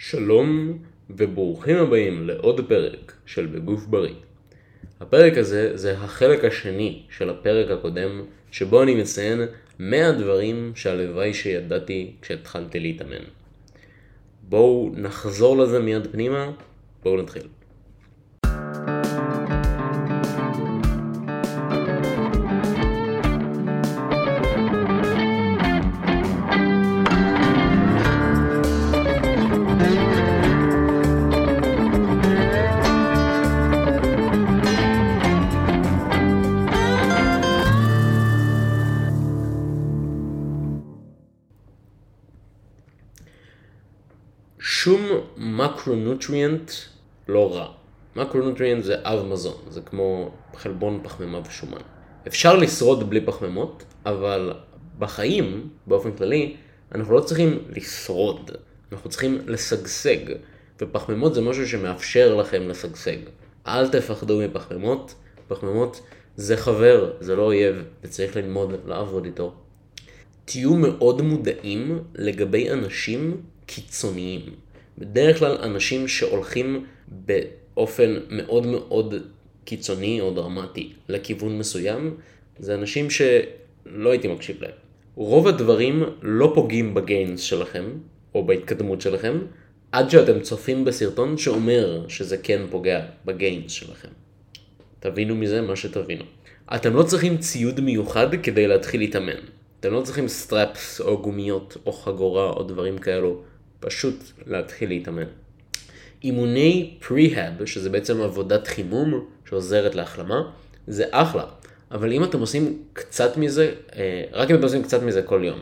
שלום וברוכים הבאים לעוד פרק של בגוף בריא. הפרק הזה זה החלק השני של הפרק הקודם, שבו אני מציין 100 דברים שהלוואי שידעתי כשהתחלתי להתאמן. בואו נחזור לזה מיד פנימה, בואו נתחיל. שום מקרונוטריאנט לא רע. מקרונוטריאנט זה אב מזון, זה כמו חלבון פחמימה ושומן. אפשר לשרוד בלי פחמימות, אבל בחיים, באופן כללי, אנחנו לא צריכים לשרוד, אנחנו צריכים לשגשג, ופחמימות זה משהו שמאפשר לכם לשגשג. אל תפחדו מפחמימות, פחמימות זה חבר, זה לא אויב, וצריך ללמוד לעבוד איתו. תהיו מאוד מודעים לגבי אנשים קיצוניים. בדרך כלל אנשים שהולכים באופן מאוד מאוד קיצוני או דרמטי לכיוון מסוים, זה אנשים שלא הייתי מקשיב להם. רוב הדברים לא פוגעים בגיינס שלכם, או בהתקדמות שלכם, עד שאתם צופים בסרטון שאומר שזה כן פוגע בגיינס שלכם. תבינו מזה מה שתבינו. אתם לא צריכים ציוד מיוחד כדי להתחיל להתאמן. אתם לא צריכים סטראפס או גומיות או חגורה או דברים כאלו. פשוט להתחיל להתאמן. אימוני prehab, שזה בעצם עבודת חימום שעוזרת להחלמה, זה אחלה. אבל אם אתם עושים קצת מזה, אה, רק אם אתם עושים קצת מזה כל יום.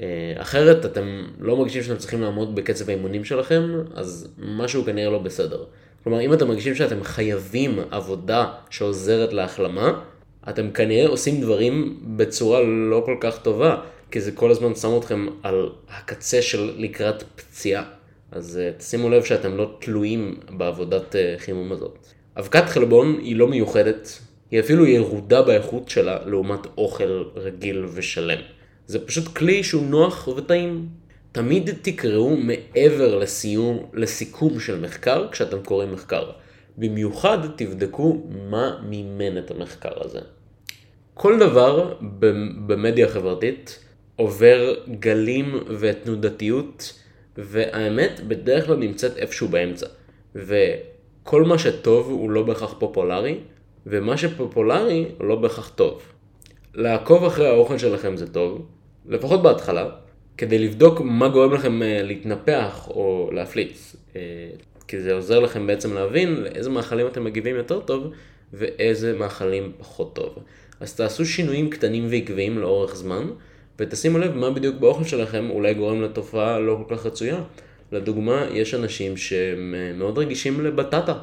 אה, אחרת אתם לא מרגישים שאתם צריכים לעמוד בקצב האימונים שלכם, אז משהו כנראה לא בסדר. כלומר, אם אתם מרגישים שאתם חייבים עבודה שעוזרת להחלמה, אתם כנראה עושים דברים בצורה לא כל כך טובה. כי זה כל הזמן שם אתכם על הקצה של לקראת פציעה. אז uh, תשימו לב שאתם לא תלויים בעבודת uh, חימום הזאת. אבקת חלבון היא לא מיוחדת, היא אפילו ירודה באיכות שלה לעומת אוכל רגיל ושלם. זה פשוט כלי שהוא נוח וטעים. תמיד תקראו מעבר לסיום, לסיכום של מחקר כשאתם קוראים מחקר. במיוחד תבדקו מה מימן את המחקר הזה. כל דבר במדיה חברתית עובר גלים ותנודתיות, והאמת בדרך כלל נמצאת איפשהו באמצע. וכל מה שטוב הוא לא בהכרח פופולרי, ומה שפופולרי הוא לא בהכרח טוב. לעקוב אחרי האוכל שלכם זה טוב, לפחות בהתחלה, כדי לבדוק מה גורם לכם אה, להתנפח או להפליץ. אה, כי זה עוזר לכם בעצם להבין לאיזה מאכלים אתם מגיבים יותר טוב ואיזה מאכלים פחות טוב. אז תעשו שינויים קטנים ועקביים לאורך זמן, ותשימו לב מה בדיוק באוכל שלכם אולי גורם לתופעה לא כל כך רצויה. לדוגמה, יש אנשים שהם אה, מאוד רגישים לבטטה,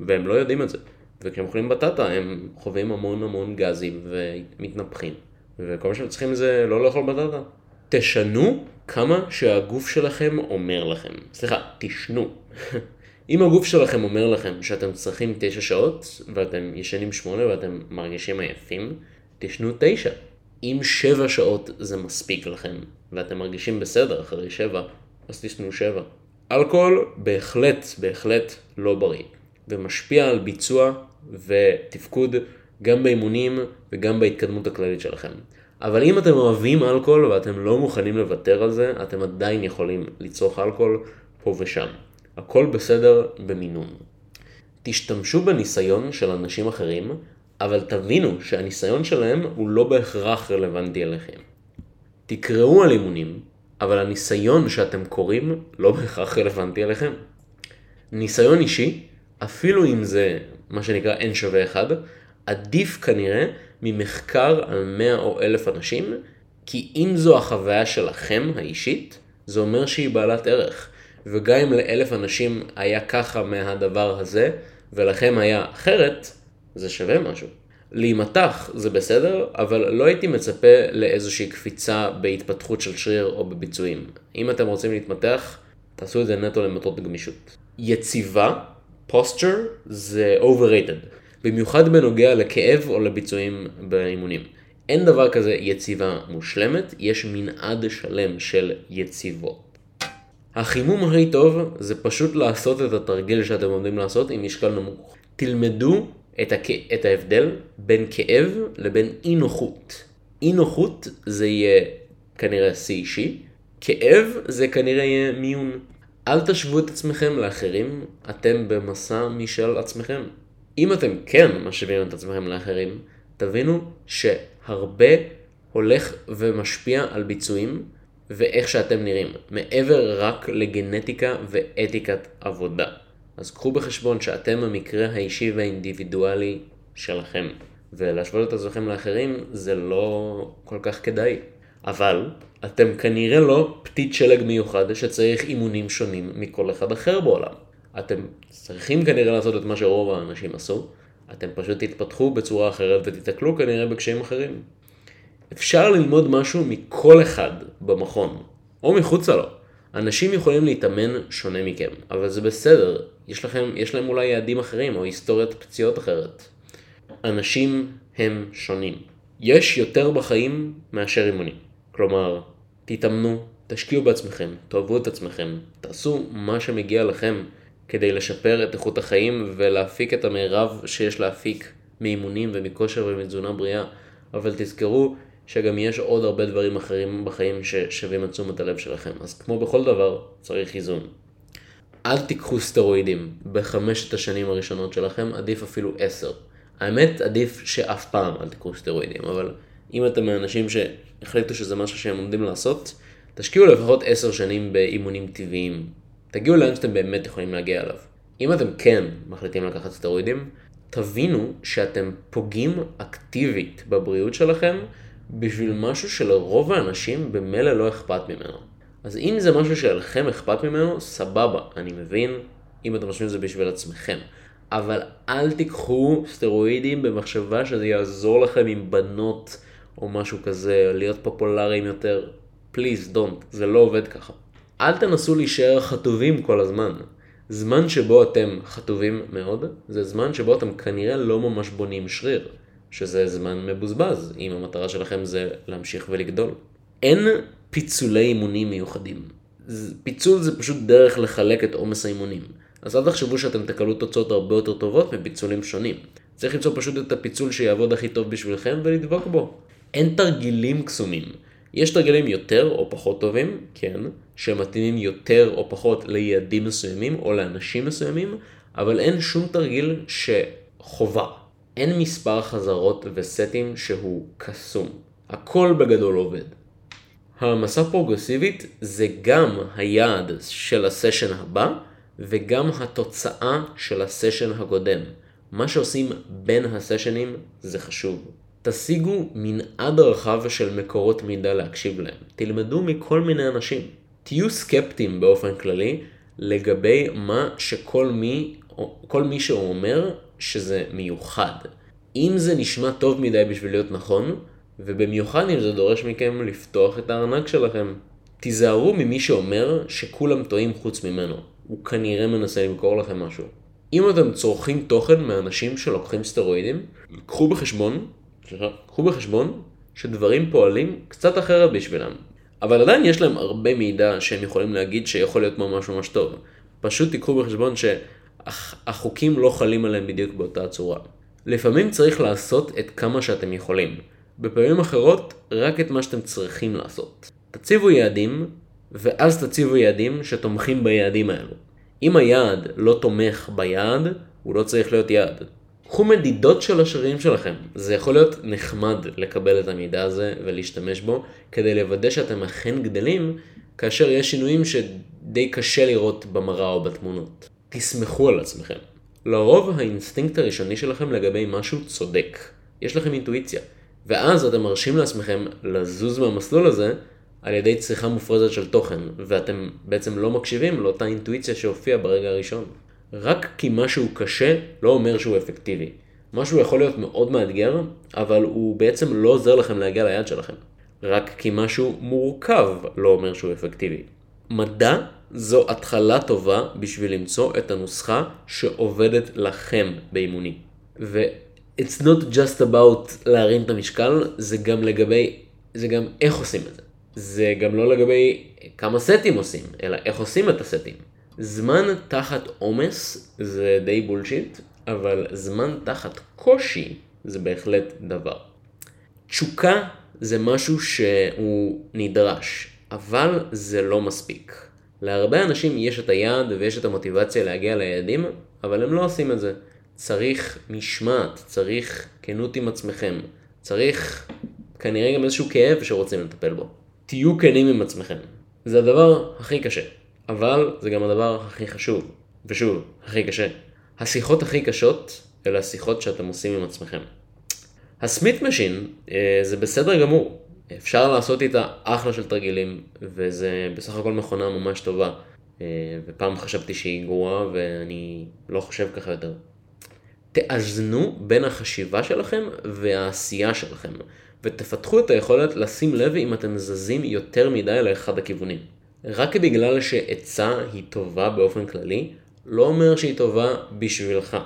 והם לא יודעים את זה. וכשהם אוכלים בטטה הם חווים המון המון גזים ומתנפחים. וכל מה שהם צריכים זה לא לאכול בטטה. תשנו כמה שהגוף שלכם אומר לכם. סליחה, תשנו. אם הגוף שלכם אומר לכם שאתם צריכים תשע שעות, ואתם ישנים שמונה ואתם מרגישים עייפים, תשנו תשע. אם שבע שעות זה מספיק לכם, ואתם מרגישים בסדר אחרי שבע, אז תשנו שבע. אלכוהול בהחלט, בהחלט לא בריא, ומשפיע על ביצוע ותפקוד גם באימונים וגם בהתקדמות הכללית שלכם. אבל אם אתם אוהבים אלכוהול ואתם לא מוכנים לוותר על זה, אתם עדיין יכולים לצרוך אלכוהול פה ושם. הכל בסדר במינון. תשתמשו בניסיון של אנשים אחרים אבל תבינו שהניסיון שלהם הוא לא בהכרח רלוונטי אליכם. תקראו על אימונים, אבל הניסיון שאתם קוראים לא בהכרח רלוונטי אליכם. ניסיון אישי, אפילו אם זה מה שנקרא n שווה 1, עדיף כנראה ממחקר על 100 או 1,000 אנשים, כי אם זו החוויה שלכם האישית, זה אומר שהיא בעלת ערך. וגם אם לאלף אנשים היה ככה מהדבר הזה, ולכם היה אחרת, זה שווה משהו. להימתח זה בסדר, אבל לא הייתי מצפה לאיזושהי קפיצה בהתפתחות של שריר או בביצועים. אם אתם רוצים להתמתח, תעשו את זה נטו למטרות גמישות. יציבה, posture, זה overrated. במיוחד בנוגע לכאב או לביצועים באימונים. אין דבר כזה יציבה מושלמת, יש מנעד שלם של יציבות. החימום הכי טוב זה פשוט לעשות את התרגיל שאתם עומדים לעשות עם משקל נמוך. תלמדו את, הכ... את ההבדל בין כאב לבין אי נוחות. אי נוחות זה יהיה כנראה שיא אישי, כאב זה כנראה יהיה מיון. אל תשוו את עצמכם לאחרים, אתם במסע משל עצמכם. אם אתם כן משווים את עצמכם לאחרים, תבינו שהרבה הולך ומשפיע על ביצועים ואיך שאתם נראים, מעבר רק לגנטיקה ואתיקת עבודה. אז קחו בחשבון שאתם המקרה האישי והאינדיבידואלי שלכם, ולהשוות את עצמכם לאחרים זה לא כל כך כדאי. אבל אתם כנראה לא פתית שלג מיוחד שצריך אימונים שונים מכל אחד אחר בעולם. אתם צריכים כנראה לעשות את מה שרוב האנשים עשו, אתם פשוט תתפתחו בצורה אחרת ותתקלו כנראה בקשיים אחרים. אפשר ללמוד משהו מכל אחד במכון, או מחוצה לו. אנשים יכולים להתאמן שונה מכם, אבל זה בסדר, יש, לכם, יש להם אולי יעדים אחרים או היסטוריית פציעות אחרת. אנשים הם שונים. יש יותר בחיים מאשר אימונים. כלומר, תתאמנו, תשקיעו בעצמכם, תאהבו את עצמכם, תעשו מה שמגיע לכם כדי לשפר את איכות החיים ולהפיק את המרב שיש להפיק מאימונים ומכושר ומתזונה בריאה, אבל תזכרו שגם יש עוד הרבה דברים אחרים בחיים ששווים את תשומת הלב שלכם. אז כמו בכל דבר, צריך איזון. אל תיקחו סטרואידים בחמשת השנים הראשונות שלכם, עדיף אפילו עשר. האמת, עדיף שאף פעם אל תיקחו סטרואידים, אבל אם אתם מאנשים שהחליטו שזה משהו שהם עומדים לעשות, תשקיעו לפחות עשר שנים באימונים טבעיים. תגיעו לאן שאתם באמת יכולים להגיע אליו. אם אתם כן מחליטים לקחת סטרואידים, תבינו שאתם פוגעים אקטיבית בבריאות שלכם בשביל משהו שלרוב האנשים במילא לא אכפת ממנו. אז אם זה משהו שלכם אכפת ממנו, סבבה, אני מבין, אם אתם חושבים שזה בשביל עצמכם. אבל אל תיקחו סטרואידים במחשבה שזה יעזור לכם עם בנות או משהו כזה, להיות פופולריים יותר. פליז, דונט, זה לא עובד ככה. אל תנסו להישאר חטובים כל הזמן. זמן שבו אתם חטובים מאוד, זה זמן שבו אתם כנראה לא ממש בונים שריר. שזה זמן מבוזבז, אם המטרה שלכם זה להמשיך ולגדול. אין פיצולי אימונים מיוחדים. פיצול זה פשוט דרך לחלק את עומס האימונים. אז אל תחשבו שאתם תקבלו תוצאות הרבה יותר טובות מפיצולים שונים. צריך למצוא פשוט את הפיצול שיעבוד הכי טוב בשבילכם ולדבוק בו. אין תרגילים קסומים. יש תרגילים יותר או פחות טובים, כן, שמתאימים יותר או פחות ליעדים מסוימים או לאנשים מסוימים, אבל אין שום תרגיל שחובה. אין מספר חזרות וסטים שהוא קסום. הכל בגדול עובד. העמסה פרוגרסיבית זה גם היעד של הסשן הבא וגם התוצאה של הסשן הקודם. מה שעושים בין הסשנים זה חשוב. תשיגו מנעד רחב של מקורות מידע להקשיב להם. תלמדו מכל מיני אנשים. תהיו סקפטיים באופן כללי לגבי מה שכל מי, כל מי שאומר שזה מיוחד. אם זה נשמע טוב מדי בשביל להיות נכון, ובמיוחד אם זה דורש מכם לפתוח את הארנק שלכם. תיזהרו ממי שאומר שכולם טועים חוץ ממנו. הוא כנראה מנסה למכור לכם משהו. אם אתם צורכים תוכן מאנשים שלוקחים סטרואידים, קחו בחשבון, סליחה, קחו בחשבון שדברים פועלים קצת אחרת בשבילם. אבל עדיין יש להם הרבה מידע שהם יכולים להגיד שיכול להיות ממש ממש טוב. פשוט תיקחו בחשבון שהחוקים לא חלים עליהם בדיוק באותה צורה. לפעמים צריך לעשות את כמה שאתם יכולים. בפעמים אחרות, רק את מה שאתם צריכים לעשות. תציבו יעדים, ואז תציבו יעדים שתומכים ביעדים האלו. אם היעד לא תומך ביעד, הוא לא צריך להיות יעד. קחו מדידות של השרירים שלכם. זה יכול להיות נחמד לקבל את המידע הזה ולהשתמש בו, כדי לוודא שאתם אכן גדלים, כאשר יש שינויים שדי קשה לראות במראה או בתמונות. תסמכו על עצמכם. לרוב האינסטינקט הראשוני שלכם לגבי משהו צודק. יש לכם אינטואיציה. ואז אתם מרשים לעצמכם לזוז מהמסלול הזה על ידי צריכה מופרזת של תוכן, ואתם בעצם לא מקשיבים לאותה אינטואיציה שהופיעה ברגע הראשון. רק כי משהו קשה לא אומר שהוא אפקטיבי. משהו יכול להיות מאוד מאתגר, אבל הוא בעצם לא עוזר לכם להגיע ליד שלכם. רק כי משהו מורכב לא אומר שהוא אפקטיבי. מדע זו התחלה טובה בשביל למצוא את הנוסחה שעובדת לכם באימונים. ו- it's not just about להרים את המשקל, זה גם לגבי, זה גם איך עושים את זה. זה גם לא לגבי כמה סטים עושים, אלא איך עושים את הסטים. זמן תחת עומס זה די בולשיט, אבל זמן תחת קושי זה בהחלט דבר. תשוקה זה משהו שהוא נדרש, אבל זה לא מספיק. להרבה אנשים יש את היעד ויש את המוטיבציה להגיע ליעדים, אבל הם לא עושים את זה. צריך משמעת, צריך כנות עם עצמכם, צריך כנראה גם איזשהו כאב שרוצים לטפל בו. תהיו כנים עם עצמכם. זה הדבר הכי קשה, אבל זה גם הדבר הכי חשוב. ושוב, הכי קשה. השיחות הכי קשות אלה השיחות שאתם עושים עם עצמכם. ה Smith machine אה, זה בסדר גמור, אפשר לעשות איתה אחלה של תרגילים, וזה בסך הכל מכונה ממש טובה. אה, ופעם חשבתי שהיא גרועה, ואני לא חושב ככה יותר. תאזנו בין החשיבה שלכם והעשייה שלכם, ותפתחו את היכולת לשים לב אם אתם זזים יותר מדי לאחד הכיוונים. רק בגלל שעצה היא טובה באופן כללי, לא אומר שהיא טובה בשבילך.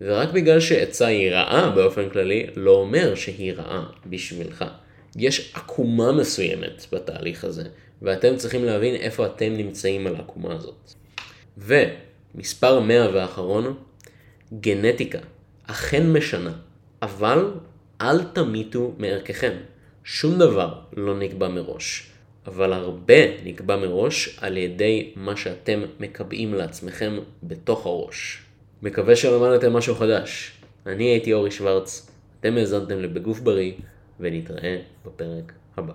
ורק בגלל שעצה היא רעה באופן כללי, לא אומר שהיא רעה בשבילך. יש עקומה מסוימת בתהליך הזה, ואתם צריכים להבין איפה אתם נמצאים על העקומה הזאת. ומספר 100 ואחרון, גנטיקה אכן משנה, אבל אל תמיתו מערככם. שום דבר לא נקבע מראש, אבל הרבה נקבע מראש על ידי מה שאתם מקבעים לעצמכם בתוך הראש. מקווה שלמדתם משהו חדש. אני הייתי אורי שוורץ, אתם האזנתם לבגוף בריא, ונתראה בפרק הבא.